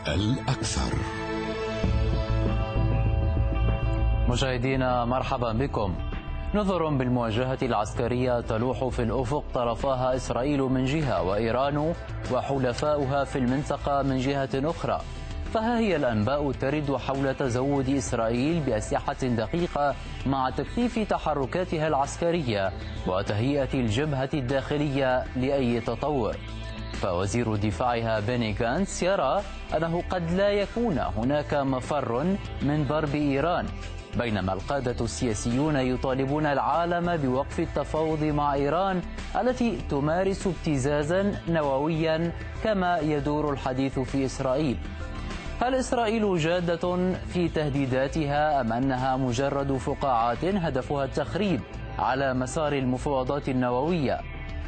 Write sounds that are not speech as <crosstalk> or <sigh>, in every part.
اسأل أكثر. مشاهدينا مرحبا بكم. نظر بالمواجهة العسكرية تلوح في الأفق طرفاها إسرائيل من جهة وإيران وحلفاؤها في المنطقة من جهة أخرى. فها هي الأنباء ترد حول تزود إسرائيل بأسلحة دقيقة مع تكثيف تحركاتها العسكرية وتهيئة الجبهة الداخلية لأي تطور. فوزير دفاعها بيني غانس يرى أنه قد لا يكون هناك مفر من ضرب إيران بينما القادة السياسيون يطالبون العالم بوقف التفاوض مع إيران التي تمارس ابتزازا نوويا كما يدور الحديث في إسرائيل. هل إسرائيل جادة في تهديداتها أم أنها مجرد فقاعات هدفها التخريب على مسار المفاوضات النووية؟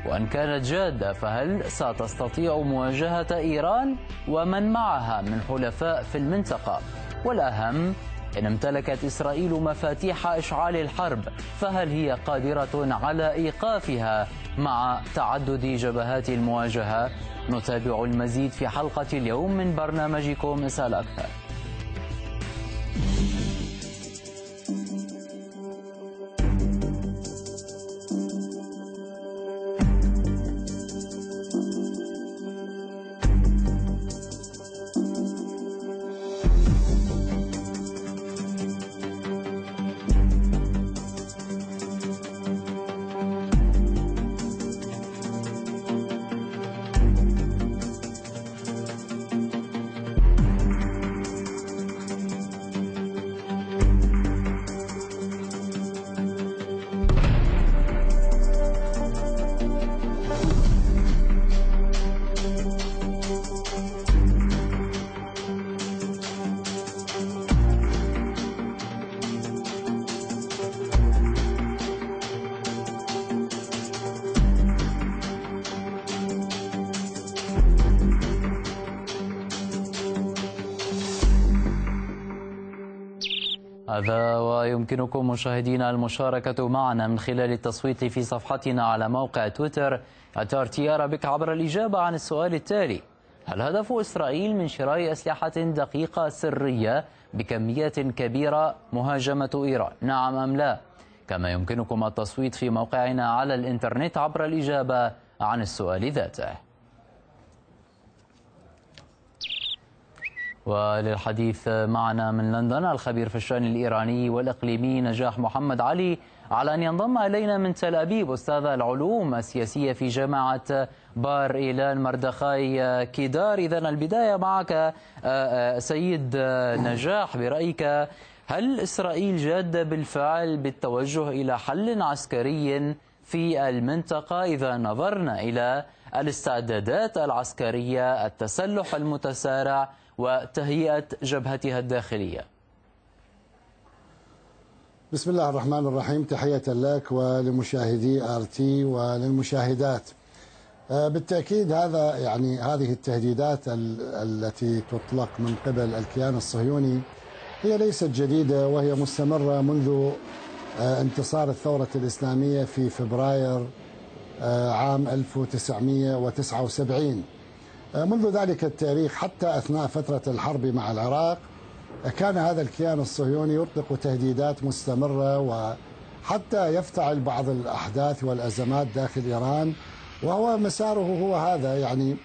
وأن كانت جادة فهل ستستطيع مواجهة إيران؟ ومن معها من حلفاء في المنطقة. والأهم إن امتلكت إسرائيل مفاتيح إشعال الحرب فهل هي قادرة على إيقافها مع تعدد جبهات المواجهة؟ نتابع المزيد في حلقة اليوم من برنامجكم اسأل أكثر. هذا ويمكنكم مشاهدينا المشاركة معنا من خلال التصويت في صفحتنا على موقع تويتر أتارتيارا بك عبر الإجابة عن السؤال التالي. هل هدف إسرائيل من شراء أسلحة دقيقة سرية بكميات كبيرة مهاجمة إيران؟ نعم أم لا؟ كما يمكنكم التصويت في موقعنا على الإنترنت عبر الإجابة عن السؤال ذاته. وللحديث معنا من لندن الخبير في الشأن الإيراني والإقليمي نجاح محمد علي على أن ينضم إلينا من تل أبيب أستاذ العلوم السياسية في جامعة بار إيلان مردخاي كيدار. إذا البداية معك سيد نجاح برأيك هل إسرائيل جادة بالفعل بالتوجه إلى حل عسكري في المنطقة؟ إذا نظرنا إلى الاستعدادات العسكرية التسلح المتسارع وتهيئة جبهتها الداخلية. بسم الله الرحمن الرحيم. تحية لك ولمشاهدي آر تي وللمشاهدات. بالتأكيد هذا يعني هذه التهديدات التي تطلق من قبل الكيان الصهيوني هي ليست جديدة وهي مستمرة منذ انتصار الثورة الإسلامية في فبراير عام 1979 منذ ذلك التاريخ حتى أثناء فترة الحرب مع العراق كان هذا الكيان الصهيوني يطلق تهديدات مستمرة وحتى يفتعل بعض الأحداث والأزمات داخل إيران وهو مساره هو هذا يعني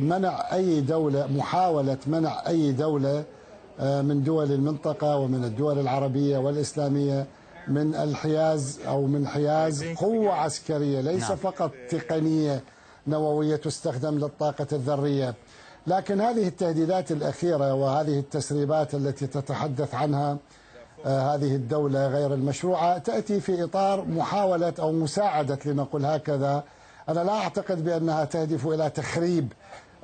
منع أي دولة محاولة منع أي دولة من دول المنطقة ومن الدول العربية والإسلامية من الحياز أو من حياز قوة عسكرية ليس نعم. فقط تقنية نووية تستخدم للطاقة الذرية. لكن هذه التهديدات الأخيرة وهذه التسريبات التي تتحدث عنها هذه الدولة غير المشروعة تأتي في إطار محاولة أو مساعدة لنقول هكذا. أنا لا أعتقد بأنها تهدف إلى تخريب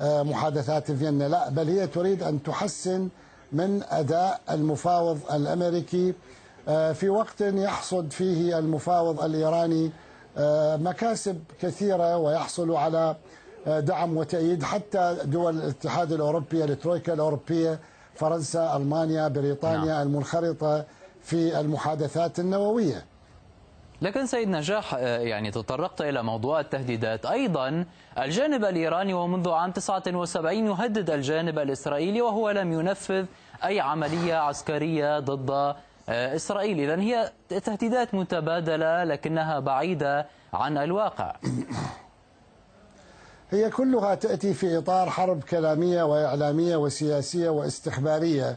محادثات فيينا. لا بل هي تريد أن تحسن من أداء المفاوض الأمريكي في وقت يحصد فيه المفاوض الإيراني مكاسب كثيرة ويحصل على دعم وتأييد حتى دول الاتحاد الأوروبي الترويكا الأوروبية فرنسا ألمانيا بريطانيا نعم. المنخرطة في المحادثات النووية لكن سيد نجاح آه، يعني تطرقت إلى موضوع التهديدات أيضا الجانب الإيراني ومنذ عام 79 يهدد الجانب الإسرائيلي وهو لم ينفذ أي عملية عسكرية ضد آه، إسرائيل. إذا هي تهديدات متبادلة لكنها بعيدة عن الواقع. <coughs> هي كلها تأتي في إطار حرب كلامية وإعلامية وسياسية واستخبارية.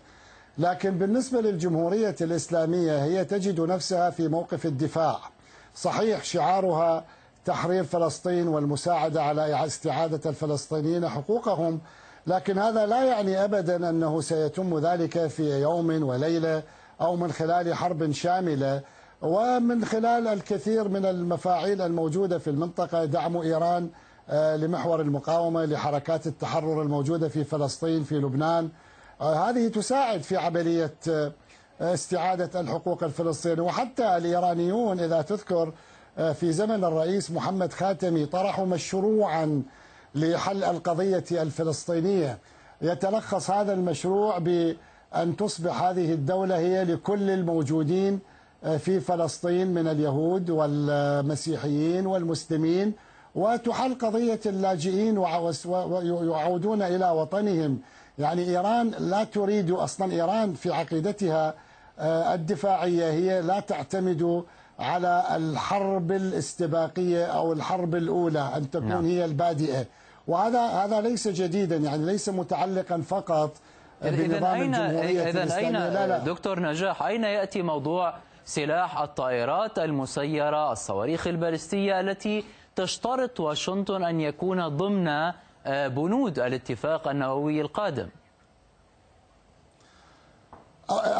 لكن بالنسبة للجمهورية الإسلامية هي تجد نفسها في موقف الدفاع. صحيح شعارها تحرير فلسطين والمساعدة على استعادة الفلسطينيين حقوقهم لكن هذا لا يعني أبدا أنه سيتم ذلك في يوم وليلة أو من خلال حرب شاملة. ومن خلال الكثير من المفاعيل الموجودة في المنطقة دعم إيران آه، لمحور المقاومة لحركات التحرر الموجودة في فلسطين في لبنان. آه، هذه تساعد في عملية آه، استعادة الحقوق الفلسطينية. وحتى الإيرانيون إذا تذكر في زمن الرئيس محمد خاتمي طرحوا مشروعا لحل القضية الفلسطينية. يتلخص هذا المشروع بأن تصبح هذه الدولة هي لكل الموجودين في فلسطين من اليهود والمسيحيين والمسلمين وتحل قضية اللاجئين ويعودون إلى وطنهم يعني إيران لا تريد أصلا إيران في عقيدتها آه، الدفاعية هي لا تعتمد على الحرب الاستباقية أو الحرب الأولى أن تكون نعم. هي البادئة وهذا هذا ليس جديدا يعني ليس متعلقا فقط بنظام أين الجمهورية إذا أين لا لا. دكتور نجاح أين يأتي موضوع سلاح الطائرات المسيرة الصواريخ البالستية التي تشترط واشنطن أن يكون ضمن آه، بنود الاتفاق النووي القادم؟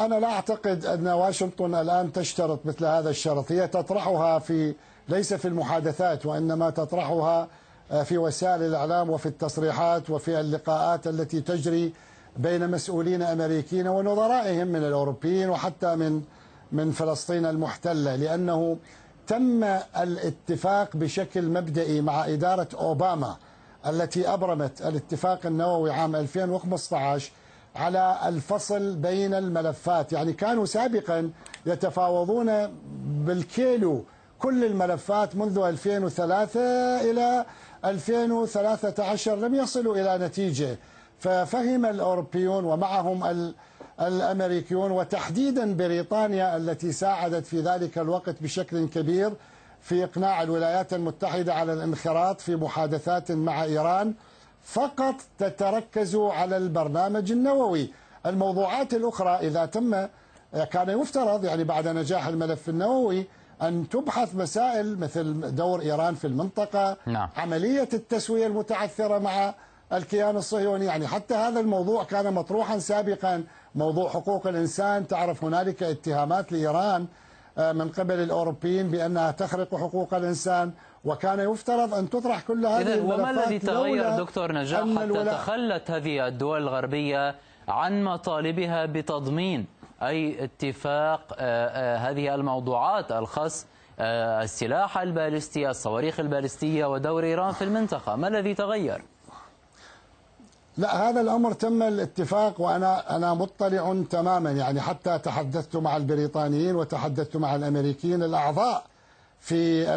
أنا لا أعتقد أن واشنطن الآن تشترط مثل هذا الشرط. هي تطرحها في ليس في المحادثات وإنما تطرحها آه، في وسائل الإعلام وفي التصريحات وفي اللقاءات التي تجري بين مسؤولين أمريكيين ونظرائهم من الأوروبيين وحتى من من فلسطين المحتلة لأنه تم الاتفاق بشكل مبدئي مع إدارة أوباما التي أبرمت الاتفاق النووي عام 2015 على الفصل بين الملفات. يعني كانوا سابقا يتفاوضون بالكيلو كل الملفات منذ 2003 إلى 2013 لم يصلوا إلى نتيجة. ففهم الأوروبيون ومعهم الأمريكيون وتحديدا بريطانيا التي ساعدت في ذلك الوقت بشكل كبير في إقناع الولايات المتحدة على الانخراط في محادثات مع إيران فقط تتركز على البرنامج النووي الموضوعات الأخرى إذا تم كان يفترض يعني بعد نجاح الملف النووي أن تبحث مسائل مثل دور إيران في المنطقة نعم. عملية التسوية المتعثرة مع الكيان الصهيوني. يعني حتى هذا الموضوع كان مطروحا سابقا موضوع حقوق الإنسان. تعرف هنالك اتهامات لإيران آه، من قبل الأوروبيين بأنها تخرق حقوق الإنسان وكان يفترض أن تطرح كل هذه إذن وما الذي تغير دكتور نجاح حتى تخلت هذه الدول الغربية عن مطالبها بتضمين أي اتفاق آه، آه، هذه الموضوعات الخاص السلاح البالستي الصواريخ البالستية ودور إيران في المنطقة. ما الذي تغير؟ لا هذا الأمر تم الاتفاق وأنا أنا مطلع تماما يعني حتى تحدثت مع البريطانيين وتحدثت مع الأمريكيين الأعضاء في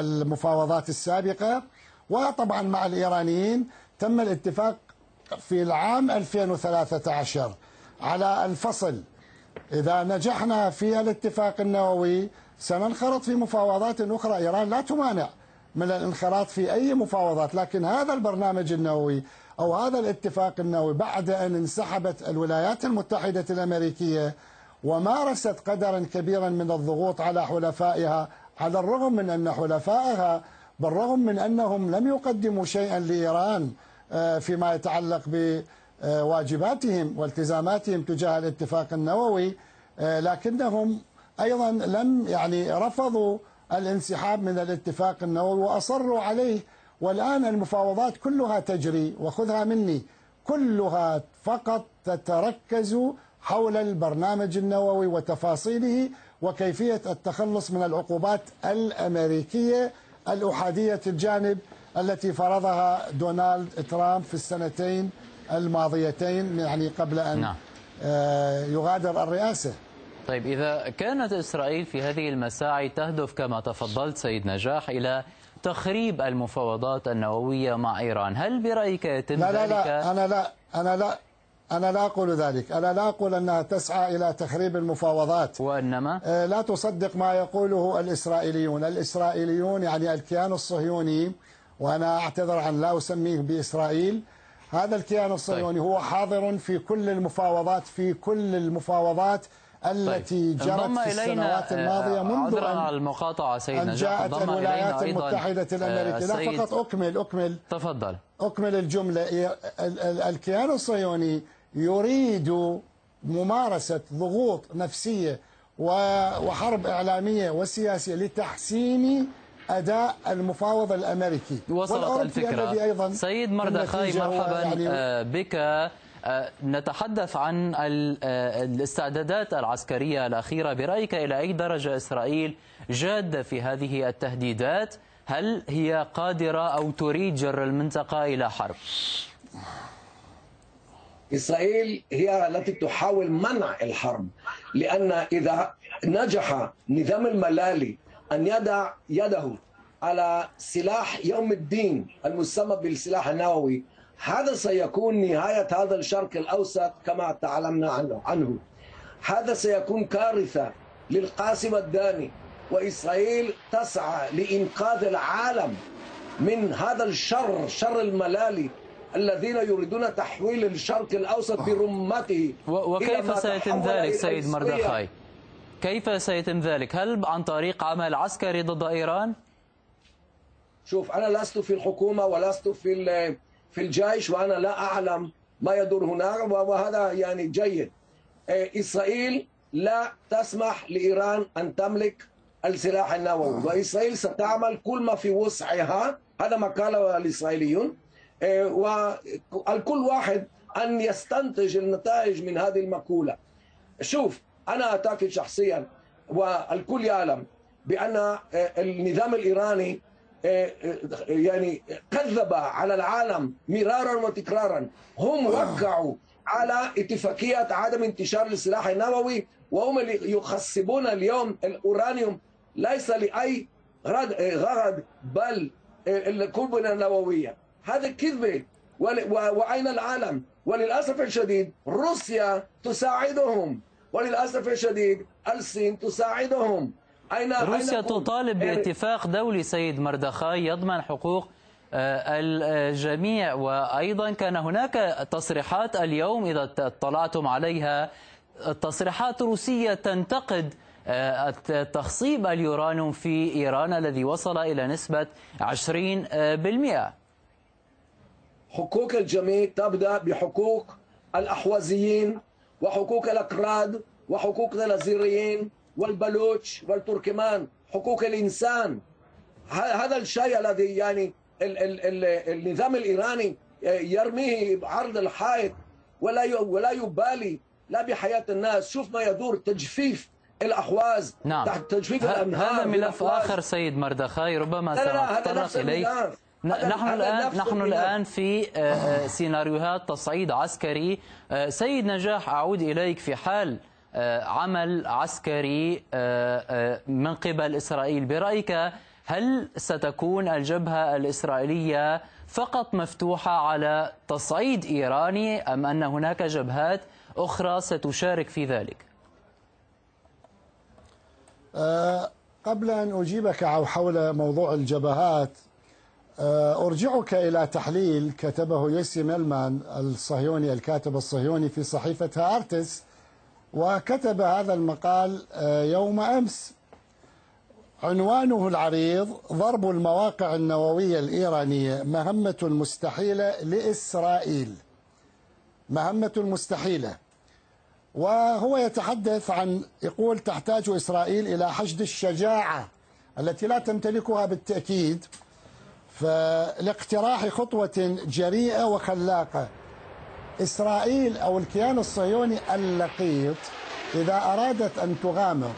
المفاوضات السابقة. وطبعا مع الإيرانيين تم الاتفاق في العام 2013 على الفصل. إذا نجحنا في الاتفاق النووي سننخرط في مفاوضات أخرى. إيران لا تمانع من الانخراط في أي مفاوضات لكن هذا البرنامج النووي أو هذا الاتفاق النووي بعد أن انسحبت الولايات المتحدة الأمريكية ومارست قدرا كبيرا من الضغوط على حلفائها على الرغم من أن حلفائها بالرغم من أنهم لم يقدموا شيئا لإيران آه، فيما يتعلق بواجباتهم والتزاماتهم تجاه الاتفاق النووي آه، لكنهم أيضا لم يعني رفضوا الانسحاب من الاتفاق النووي وأصروا عليه والآن المفاوضات كلها تجري وخذها مني كلها فقط تتركز حول البرنامج النووي وتفاصيله وكيفية التخلص من العقوبات الأمريكية الأحادية الجانب التي فرضها دونالد ترامب في السنتين الماضيتين يعني قبل أن نعم. آه، يغادر الرئاسة طيب إذا كانت إسرائيل في هذه المساعي تهدف كما تفضلت سيد نجاح إلى تخريب المفاوضات النووية مع إيران. هل برأيك يتم لا لا ذلك؟ لا أنا لا أنا لا أنا لا أقول ذلك. أنا لا أقول أنها تسعى إلى تخريب المفاوضات. وإنما؟ آه، لا تصدق ما يقوله الإسرائيليون. الإسرائيليون يعني الكيان الصهيوني وأنا أعتذر عن لا أسميه بإسرائيل هذا الكيان الصهيوني هو حاضر في كل المفاوضات في كل المفاوضات التي جرت انضم في السنوات الماضية منذ أن المقاطعة سيد أن جاءت الولايات المتحدة الأمريكية لا السيد- فقط أكمل أكمل. تفضل. أكمل الجملة. ال- ال- الكيان الصهيوني يريد ممارسة ضغوط نفسية وحرب إعلامية وسياسية لتحسين أداء المفاوض الأمريكي. وصلت الفكرة. أيضا سيد مردخاي هو مرحبا يعني آه، بك. آه، نتحدث عن آه، الاستعدادات العسكرية الأخيرة. برأيك إلى أي درجة إسرائيل جادة في هذه التهديدات؟ هل هي قادرة أو تريد جر المنطقة إلى حرب؟ إسرائيل هي التي تحاول منع الحرب لأن إذا نجح نظام الملالي أن يضع يده على سلاح يوم الدين المسمى بالسلاح النووي هذا سيكون نهاية هذا الشرق الأوسط كما تعلمنا عنه, عنه. هذا سيكون كارثة للقاسم الداني وإسرائيل تسعى لإنقاذ العالم من هذا الشر شر الملالي الذين يريدون تحويل الشرق الأوسط برمته وكيف سيتم ذلك سيد. مردخاي كيف سيتم ذلك هل عن طريق عمل عسكري ضد إيران شوف أنا لست في الحكومة ولست في ال- في الجيش وأنا لا أعلم ما يدور هناك وهذا يعني جيد. إيه، إسرائيل لا تسمح لإيران أن تملك السلاح النووي وإسرائيل ستعمل كل ما في وسعها هذا ما قاله الإسرائيليون. إيه، والكل واحد أن يستنتج النتائج من هذه المقولة. شوف أنا أعتقد شخصيا والكل يعلم بأن آه، النظام الإيراني يعني كذب على العالم مرارا وتكرارا. هم وقعوا على اتفاقية عدم انتشار السلاح النووي وهم اللي يخصبون اليوم الأورانيوم. ليس لأي غرض غرض بل القنبلة النووية. هذا كذبة وأين العالم؟ وللأسف الشديد روسيا تساعدهم. وللأسف الشديد الصين تساعدهم. أين روسيا أين؟ تطالب يعني باتفاق دولي سيد مردخاي يضمن حقوق آه، الجميع. وأيضا كان هناك تصريحات اليوم إذا اطلعتم عليها. تصريحات روسية تنتقد آه، تخصيب اليورانيوم في إيران الذي وصل إلى نسبة 20% حقوق الجميع تبدأ بحقوق الأحوازيين وحقوق الأكراد وحقوق الأزيريين والبلوش والتركمان حقوق الإنسان. هذا الشيء الذي يعني ال ال ال النظام الإيراني يرميه بعرض الحائط ولا ولا يبالي لا بحياة الناس. شوف ما يدور تجفيف الأحواز نعم. تحت تجفيف الأنهار هذا ملف. آخر سيد مردخاي ربما سنتطرق إليه. نحن الآن نحن. الآن في آه، آه، سيناريوهات تصعيد عسكري. آه، سيد نجاح أعود إليك في حال آه، عمل عسكري آه، آه، من قبل إسرائيل برأيك هل ستكون الجبهة الإسرائيلية فقط مفتوحة على تصعيد إيراني أم أن هناك جبهات أخرى ستشارك في ذلك؟ آه، قبل أن أجيبك حول موضوع الجبهات آه، أرجعك إلى تحليل كتبه يوسي ميلمان الصهيوني الكاتب الصهيوني في صحيفة هارتس وكتب هذا المقال آه، يوم أمس. عنوانه العريض ضرب المواقع النووية الإيرانية مهمة مستحيلة لإسرائيل. مهمة مستحيلة. وهو يتحدث عن يقول تحتاج إسرائيل إلى حشد الشجاعة التي لا تمتلكها بالتأكيد فلاقتراح خطوة جريئة وخلاقة. إسرائيل أو الكيان الصهيوني اللقيط إذا أرادت أن تغامر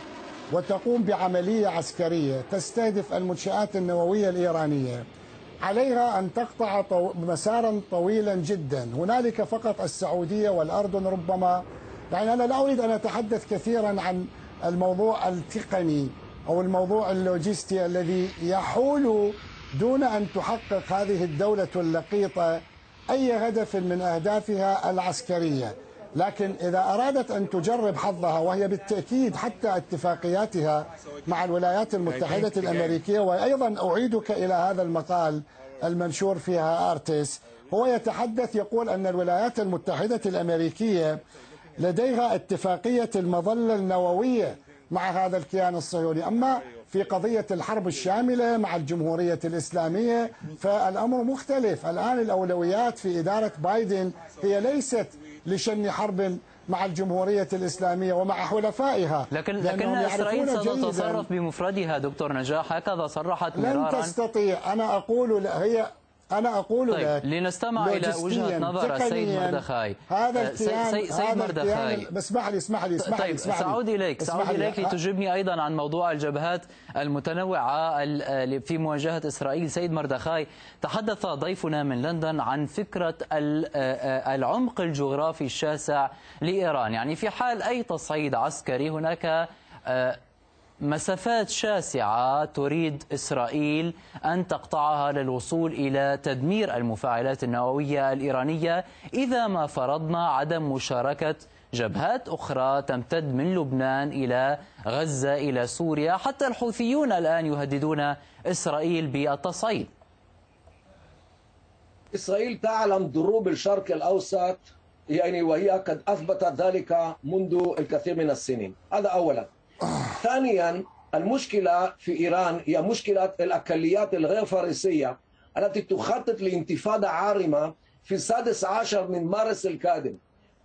وتقوم بعملية عسكرية تستهدف المنشآت النووية الإيرانية عليها أن تقطع. مسارا طويلا جدا هنالك فقط السعودية والأردن ربما يعني أنا لا أريد أن أتحدث كثيرا عن الموضوع التقني أو الموضوع اللوجستي الذي يحول دون أن تحقق هذه الدولة اللقيطة أي هدف من أهدافها العسكرية. لكن إذا أرادت أن تجرب حظها وهي بالتأكيد حتى اتفاقياتها مع الولايات المتحدة الأمريكية وأيضا أعيدك إلى هذا المقال المنشور فيها آرتس هو يتحدث يقول أن الولايات المتحدة الأمريكية لديها اتفاقية المظلة النووية مع هذا الكيان الصهيوني. أما في قضية الحرب الشاملة مع الجمهورية الإسلامية فالأمر مختلف. الآن الأولويات في إدارة بايدن هي ليست لشن حرب مع الجمهورية الإسلامية ومع حلفائها لكن لكن إسرائيل ستتصرف بمفردها دكتور نجاح. هكذا صرحت مرارا. لن تستطيع. أنا أقول هي أنا أقول طيب لك لنستمع إلى وجهة نظر السيد مردخاي. هذا الكيان سي سيد مردخاي. بس اسمح لي اسمح لي اسمح طيب لي. سأعود إليك سأعود إليك لتجيبني أيضا عن موضوع الجبهات المتنوعة في مواجهة إسرائيل. سيد مردخاي تحدث ضيفنا من لندن عن فكرة العمق الجغرافي الشاسع لإيران. يعني في حال أي تصعيد عسكري هناك مسافات شاسعة تريد إسرائيل أن تقطعها للوصول إلى تدمير المفاعلات النووية الإيرانية إذا ما فرضنا عدم مشاركة جبهات أخرى تمتد من لبنان إلى غزة إلى سوريا حتى الحوثيون الآن يهددون إسرائيل بالتصعيد. إسرائيل تعلم دروب الشرق الأوسط يعني وهي قد أثبتت ذلك منذ الكثير من السنين. هذا أولا. ثانيا المشكلة في إيران هي مشكلة الأقليات الغير فارسية التي تخطط لانتفاضة عارمة في السادس عشر من مارس القادم.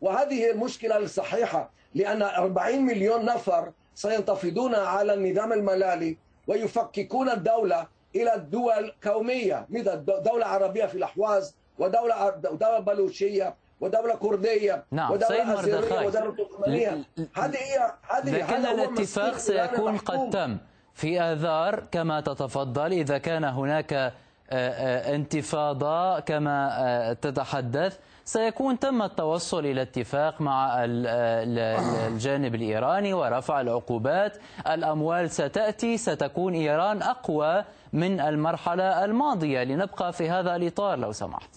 وهذه المشكلة الصحيحة لأن 40 مليون نفر سينتفضون على النظام الملالي ويفككون الدولة إلى دول قومية مثل دولة عربية في الأحواز ودولة دولة بلوشية ودولة كردية نعم ودولة أسيرية ودولة تركمانية. هذه هي هذه لكن الاتفاق سيكون قد تم في آذار كما تتفضل إذا كان هناك انتفاضة كما تتحدث سيكون تم التوصل إلى اتفاق مع الجانب الإيراني ورفع العقوبات. الأموال ستأتي ستكون إيران أقوى من المرحلة الماضية. لنبقى في هذا الإطار لو سمحت.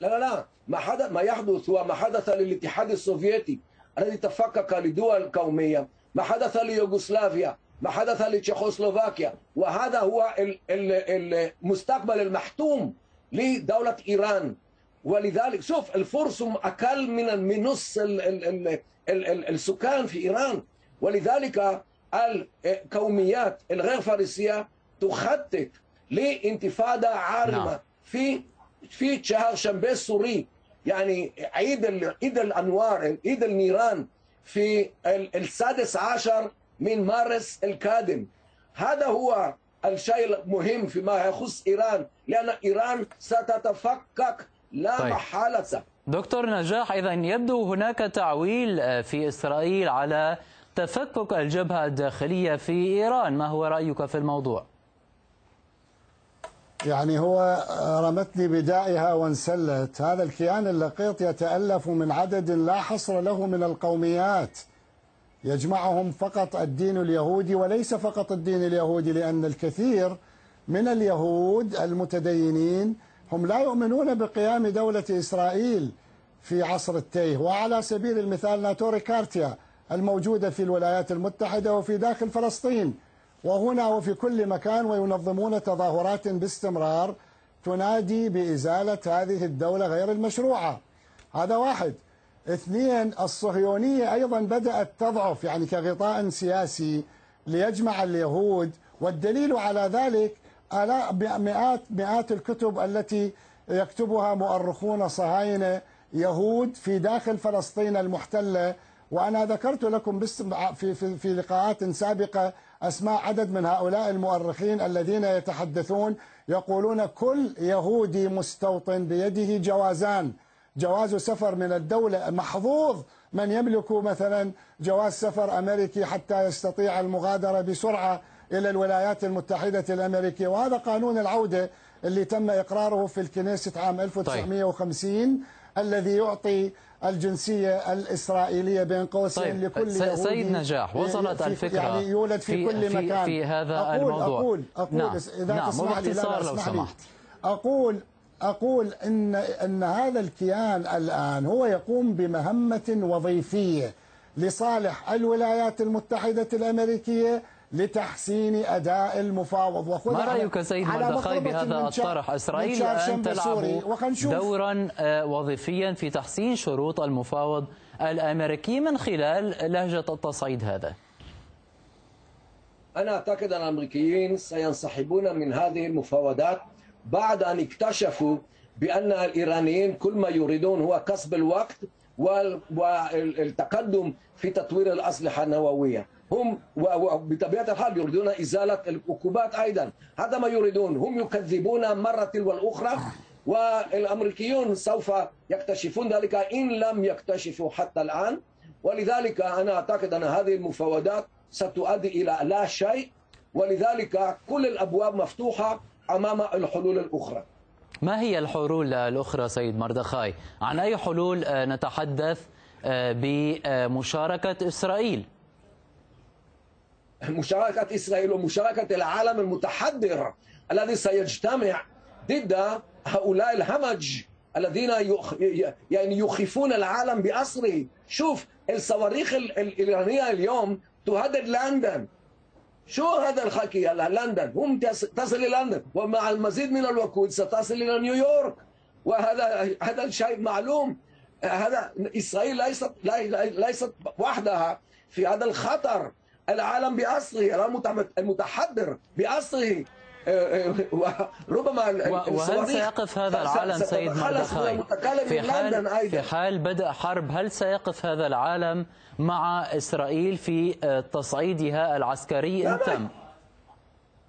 لا لا لا. ما حدث ما يحدث هو ما حدث للاتحاد السوفيتي الذي تفكك لدول قومية. ما حدث ليوغوسلافيا. ما حدث لتشيكوسلوفاكيا وهذا هو المستقبل المحتوم لدولة إيران. ولذلك شوف الفرس أقل من من نص السكان في إيران. ولذلك القوميات الغير فارسية تخطط لانتفاضة عارمة نعم. في في شهر شنبه السوري يعني عيد عيد الأنوار عيد النيران في السادس عشر من مارس القادم. هذا هو الشيء المهم فيما يخص إيران لأن إيران ستتفكك لا طيب. محالة. دكتور نجاح إذا يبدو هناك تعويل في إسرائيل على تفكك الجبهة الداخلية في إيران. ما هو رأيك في الموضوع؟ يعني هو رمتني بدائها وانسلت. هذا الكيان اللقيط يتألف من عدد لا حصر له من القوميات. يجمعهم فقط الدين اليهودي وليس فقط الدين اليهودي لأن الكثير من اليهود المتدينين هم لا يؤمنون بقيام دولة إسرائيل في عصر التيه. وعلى سبيل المثال ناتوري كارتيا الموجودة في الولايات المتحدة وفي داخل فلسطين وهنا وفي كل مكان وينظمون تظاهرات باستمرار تنادي بإزالة هذه الدولة غير المشروعة. هذا واحد. اثنين الصهيونية أيضا بدأت تضعف يعني كغطاء سياسي ليجمع اليهود والدليل على ذلك مئات مئات الكتب التي يكتبها مؤرخون صهاينة يهود في داخل فلسطين المحتلة. وأنا ذكرت لكم في, في لقاءات سابقة أسماء عدد من هؤلاء المؤرخين الذين يتحدثون يقولون كل يهودي مستوطن بيده جوازان جواز سفر من الدولة محظوظ من يملك مثلا جواز سفر أمريكي حتى يستطيع المغادرة بسرعة إلى الولايات المتحدة الأمريكية وهذا قانون العودة اللي تم إقراره في الكنيست عام 1950 طيب. الذي يعطي الجنسية الإسرائيلية بين قوسين طيب لكل يهودي سيد نجاح وصلت في الفكرة يعني يولد في, كل في مكان. في هذا أقول الموضوع. أقول أقول نعم. إذا نعم تسمح لي لا لا لو. سمحت. أقول أقول إن أن هذا الكيان الآن هو يقوم بمهمة وظيفية لصالح الولايات المتحدة الأمريكية لتحسين أداء المفاوض وخذ ما رأيك سيد على مردخاي بهذا الطرح شمبر سوري. تلعب. دورا آه، وظيفيا في تحسين شروط المفاوض الأمريكي من خلال لهجة التصعيد هذا أنا أعتقد أن الأمريكيين سينسحبون من هذه المفاوضات بعد أن اكتشفوا بأن الإيرانيين كل ما يريدون هو كسب الوقت وال- والتقدم في تطوير الأسلحة النووية هم وبطبيعة الحال يريدون إزالة العقوبات أيضا. هذا ما يريدون. هم يكذبون مرة تلو الأخرى والأمريكيون سوف يكتشفون ذلك إن لم يكتشفوا حتى الآن. ولذلك أنا أعتقد أن هذه المفاوضات ستؤدي إلى لا شيء. ولذلك كل الأبواب مفتوحة أمام الحلول الأخرى. ما هي الحلول الأخرى سيد مردخاي؟ عن أي حلول نتحدث بمشاركة إسرائيل؟ مشاركة إسرائيل ومشاركة العالم المتحضر الذي سيجتمع ضد هؤلاء الهمج الذين. يعني يخيفون العالم بأسره شوف الصواريخ ال- الإيرانية اليوم تهدد لندن شو هذا الحكي على لندن هم تصل إلى لندن ومع المزيد من الوقود ستصل إلى نيويورك وهذا هذا شيء معلوم هذا إسرائيل ليست لي- ليست وحدها في هذا الخطر العالم بأسره العالم المتحضر بأسره <laughs> ربما ال- و- وهل سيقف هذا العالم سيد مردخاي في حال في حال بدء حرب هل سيقف هذا العالم مع إسرائيل في آه، تصعيدها العسكري ما- تم؟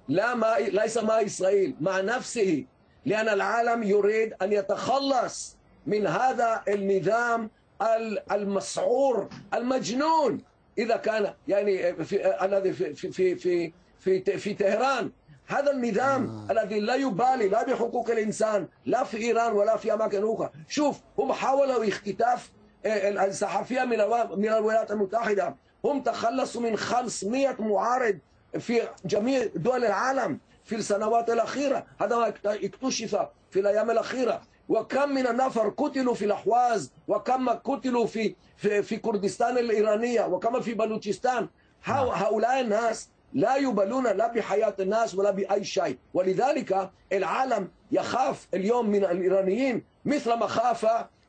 لا ما ليس مع إسرائيل مع نفسه. لأن العالم يريد أن يتخلص من هذا النظام ال- المسعور المجنون. إذا كان يعني في الذي في في في في في, في طهران هذا النظام الذي لا يبالي لا بحقوق الإنسان لا في إيران ولا في أماكن أخرى. شوف هم حاولوا اختطاف آه، الصحفية من من الولايات المتحدة. هم تخلصوا من 500 معارض في جميع دول العالم في السنوات الأخيرة. هذا ما اكتشف في الأيام الأخيرة. وكم من النفر قتلوا في الأحواز وكم قتلوا في في, في كردستان الإيرانية وكم في بلوچستان. هؤ- هؤلاء الناس لا يبالون لا بحياة الناس ولا بأي شيء. ولذلك العالم يخاف اليوم من الإيرانيين مثل ما خاف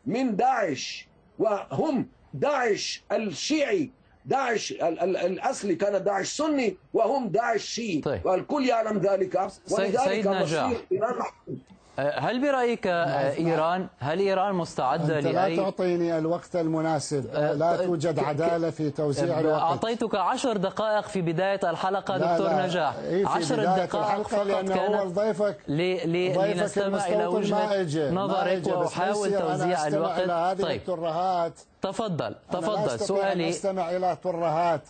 من داعش. وهم داعش الشيعي داعش ال- ال- الأصلي كان داعش سني وهم داعش شيعي. طيب. والكل يعلم ذلك. ولذلك سيد نجاح. إيران. آه، هل برأيك آه، إيران هل إيران مستعدة أنت لا لاي تعطيني الوقت المناسب. أه، لا توجد عدالة في توزيع الوقت. أعطيتك عشر دقائق في بداية الحلقة لا دكتور لا. نجاح. إيه في عشر بداية دقائق الحلقة؟ فقط لأنه كانت ضيفك. ضيفك لنستمع إلى وجهة نظرك. وأحاول أنا توزيع أستمع إلى الوقت. هذه طيب. الترهات. تفضل أنا لا تفضل. سؤالي أستمع إلى ترهات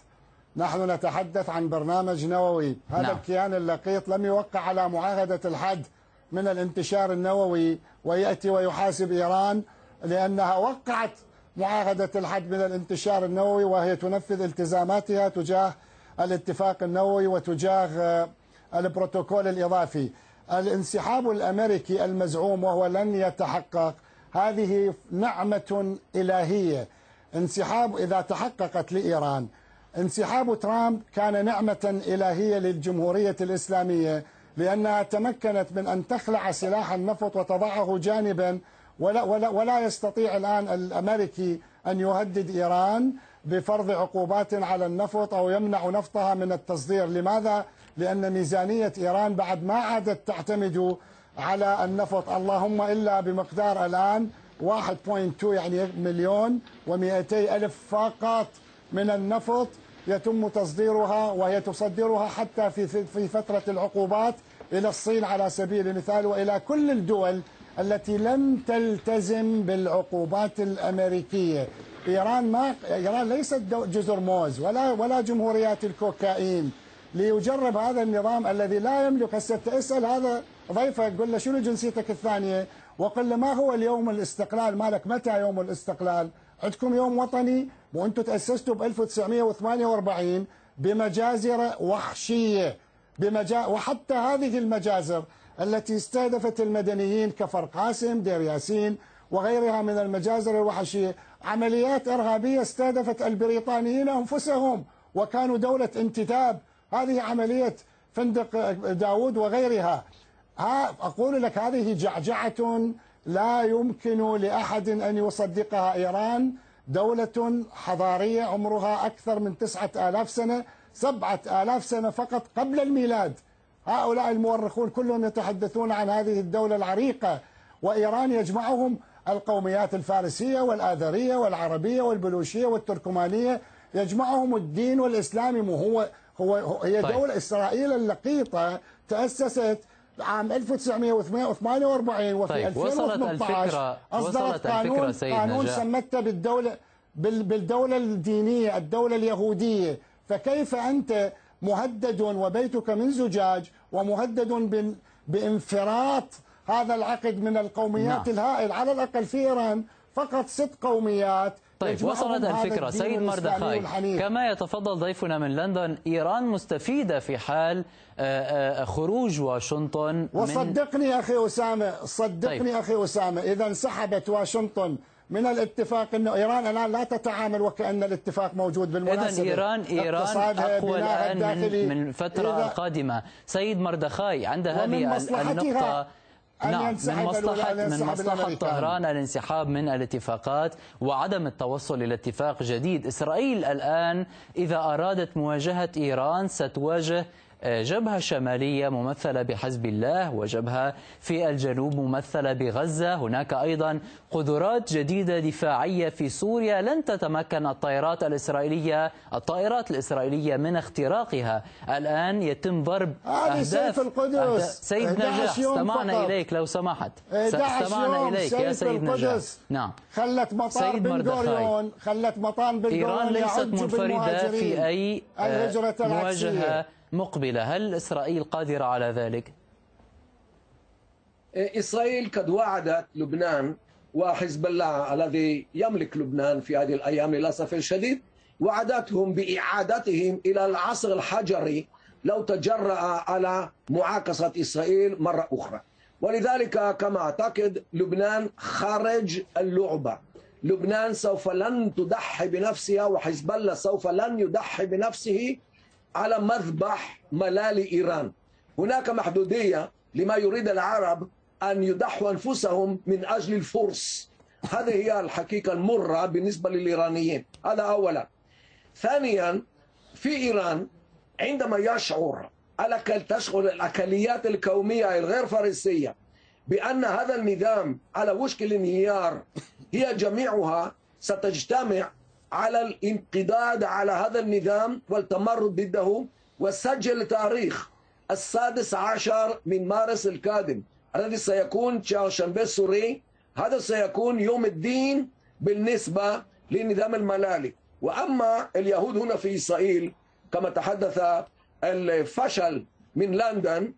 نحن نتحدث عن برنامج نووي. هذا نعم. الكيان اللقيط لم يوقع على معاهدة الحد. من الانتشار النووي ويأتي ويحاسب إيران لأنها وقعت معاهدة الحد من الانتشار النووي وهي تنفذ التزاماتها تجاه الاتفاق النووي وتجاه آه، البروتوكول الإضافي. الانسحاب الأمريكي المزعوم وهو لن يتحقق هذه نعمة إلهية. انسحاب إذا تحققت لإيران انسحاب ترامب كان نعمة إلهية للجمهورية الإسلامية. لأنها تمكنت من أن تخلع سلاح النفط وتضعه جانبا ولا, ولا, ولا يستطيع الآن الأمريكي أن يهدد إيران بفرض عقوبات على النفط أو يمنع نفطها من التصدير. لماذا؟ لأن ميزانية إيران بعد ما عادت تعتمد على النفط. اللهم إلا بمقدار الآن 1.2 يعني مليون و200 ألف فقط من النفط يتم تصديرها وهي تصدرها حتى في في فترة العقوبات. إلى الصين على سبيل المثال وإلى كل الدول التي لم تلتزم بالعقوبات الأمريكية. إيران ما إيران ليست جزر موز ولا ولا جمهوريات الكوكايين. ليجرب هذا النظام الذي لا يملك هسه اسأل هذا ضيفك قل له شنو جنسيتك الثانية؟ وقل له ما هو اليوم الاستقلال؟ مالك متى يوم الاستقلال؟ عندكم يوم وطني وأنتم تأسستوا ب 1948 بمجازر وحشية. بمجا وحتى هذه المجازر التي استهدفت المدنيين كفر قاسم دير ياسين وغيرها من المجازر الوحشية عمليات إرهابية استهدفت البريطانيين أنفسهم وكانوا دولة انتداب. هذه عملية فندق داود وغيرها. ها أقول لك هذه جعجعة لا يمكن لأحد أن يصدقها. إيران دولة حضارية عمرها أكثر من تسعة آلاف سنة سبعة آلاف سنة فقط قبل الميلاد. هؤلاء المؤرخون كلهم يتحدثون عن هذه الدولة العريقة وإيران يجمعهم القوميات الفارسية والآذرية والعربية والبلوشية والتركمانية يجمعهم الدين والإسلام. وهو هو هي طيب. دولة إسرائيل اللقيطة تأسست عام 1948 وفي طيب 2018 أصدرت قانون قانون سمته بالدولة بالدولة الدينية الدولة اليهودية. فكيف أنت مهدد وبيتك من زجاج ومهدد بانفراط هذا العقد من القوميات نعم. الهائل على الأقل في إيران فقط ست قوميات طيب وصلت الفكرة سيد مردخاي كما يتفضل ضيفنا من لندن إيران مستفيدة في حال آه، آه، خروج واشنطن وصدقني أخي أسامة صدقني طيب. أخي أسامة إذا انسحبت واشنطن من الاتفاق إنه إيران الآن لا تتعامل وكأن الاتفاق موجود بالمناسبة. اذا ايران إيران أقوى الآن من, من فترة قادمه سيد مردخاي عند هذه النقطه نعم من مصلحة من مصلحة طهران الانسحاب من الاتفاقات وعدم التوصل إلى اتفاق جديد. إسرائيل الآن إذا أرادت مواجهة إيران ستواجه جبهة شمالية ممثلة بحزب الله وجبهة في الجنوب ممثلة بغزة. هناك أيضا قدرات جديدة دفاعية في سوريا. لن تتمكن الطائرات الإسرائيلية الطائرات الإسرائيلية من اختراقها. الآن يتم ضرب أهداف القدس. سيد نجاح استمعنا إليك لو سمحت. استمعنا إليك يا سيد نجاح. نعم. خلت مطار بن غوريون خلت مطار بن إيران ليست منفردة في أي مواجهة مقبلة. هل إسرائيل قادرة على ذلك؟ إسرائيل قد وعدت لبنان وحزب الله الذي يملك لبنان في هذه الأيام للأسف الشديد. وعدتهم بإعادتهم إلى العصر الحجري لو تجرأ على معاكسة إسرائيل مرة أخرى. ولذلك كما أعتقد لبنان خارج اللعبة. لبنان سوف لن تضحي بنفسها وحزب الله سوف لن يضحي بنفسه على مذبح ملال إيران. هناك محدودية لما يريد العرب أن يضحوا أنفسهم من أجل الفرس. هذه هي الحقيقة المرة بالنسبة للإيرانيين. هذا أولا. ثانيا في إيران عندما يشعر الأكل تشعر الأكليات القومية الغير فارسية بأن هذا النظام على وشك الانهيار هي جميعها ستجتمع على الانقضاض على هذا النظام والتمرد ضده وسجل تاريخ السادس عشر من مارس القادم الذي سيكون شنبه السوري هذا سيكون يوم الدين بالنسبة للنظام الملالي. وأما اليهود هنا في إسرائيل كما تحدث الفشل من لندن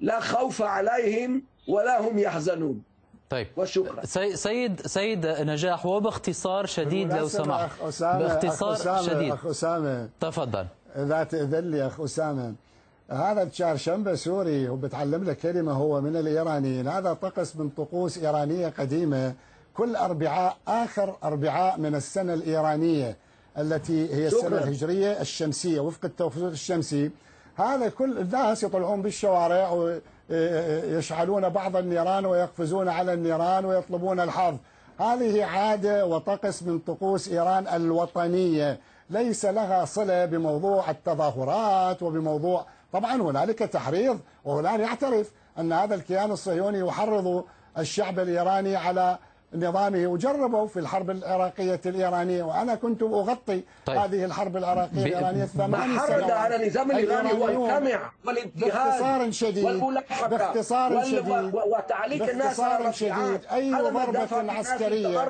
لا خوف عليهم ولا هم يحزنون. طيب. وشكرا. سيد سيد نجاح وباختصار شديد لو سمحت. باختصار أخ أسامة شديد. اخ أسامة. تفضل. اذا تأذن لي أخ أسامة. هذا الشارشنبه سوري وبتعلم لك كلمة هو من الإيرانيين. هذا طقس من طقوس إيرانية قديمة. كل أربعاء آخر أربعاء من السنة الإيرانية التي هي السنة الهجرية الشمسية وفق التوقيت الشمسي. هذا كل الناس يطلعون بالشوارع يشعلون بعض النيران ويقفزون على النيران ويطلبون الحظ. هذه عادة وطقس من طقوس إيران الوطنية. ليس لها صلة بموضوع التظاهرات وبموضوع طبعا هنالك تحريض وهنالك يعترف أن هذا الكيان الصهيوني يحرض الشعب الإيراني على نظامه وجربوا في الحرب العراقية الإيرانية. وأنا كنت أغطي طيب. هذه الحرب العراقية الإيرانية ثمان سنوات على النظام الإيراني والجمع والانتهاز باختصار شديد. باختصار شديد. وتعليق الناس على شديد. أي ضربة عسكرية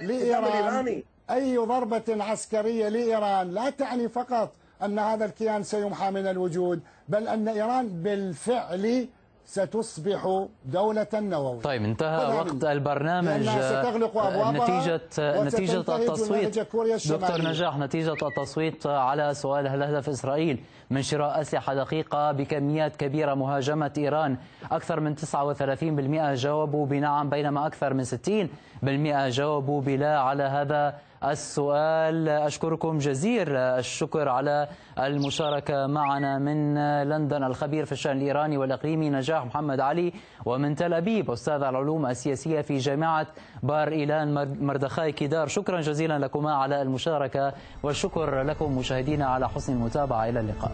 لإيران. أي ضربة عسكرية لإيران. لا تعني فقط أن هذا الكيان سيمحى من الوجود بل أن إيران بالفعل ستصبح دولة نووية. طيب انتهى وقت البرنامج ستغلق أبوابها نتيجة نتيجة التصويت. دكتور نجاح نتيجة التصويت على سؤال هل هدف إسرائيل من شراء أسلحة دقيقة بكميات كبيرة مهاجمة إيران؟ أكثر من 39% جاوبوا بنعم بينما أكثر من 60% جاوبوا بلا. على هذا السؤال أشكركم جزيل الشكر على المشاركة معنا من لندن. الخبير في الشأن الإيراني والإقليمي نجاح محمد علي ومن تل أبيب أستاذ العلوم السياسية في جامعة بار إيلان مردخاي كيدار شكرا جزيلا لكما على المشاركة والشكر لكم مشاهدينا على حسن المتابعة. إلى اللقاء.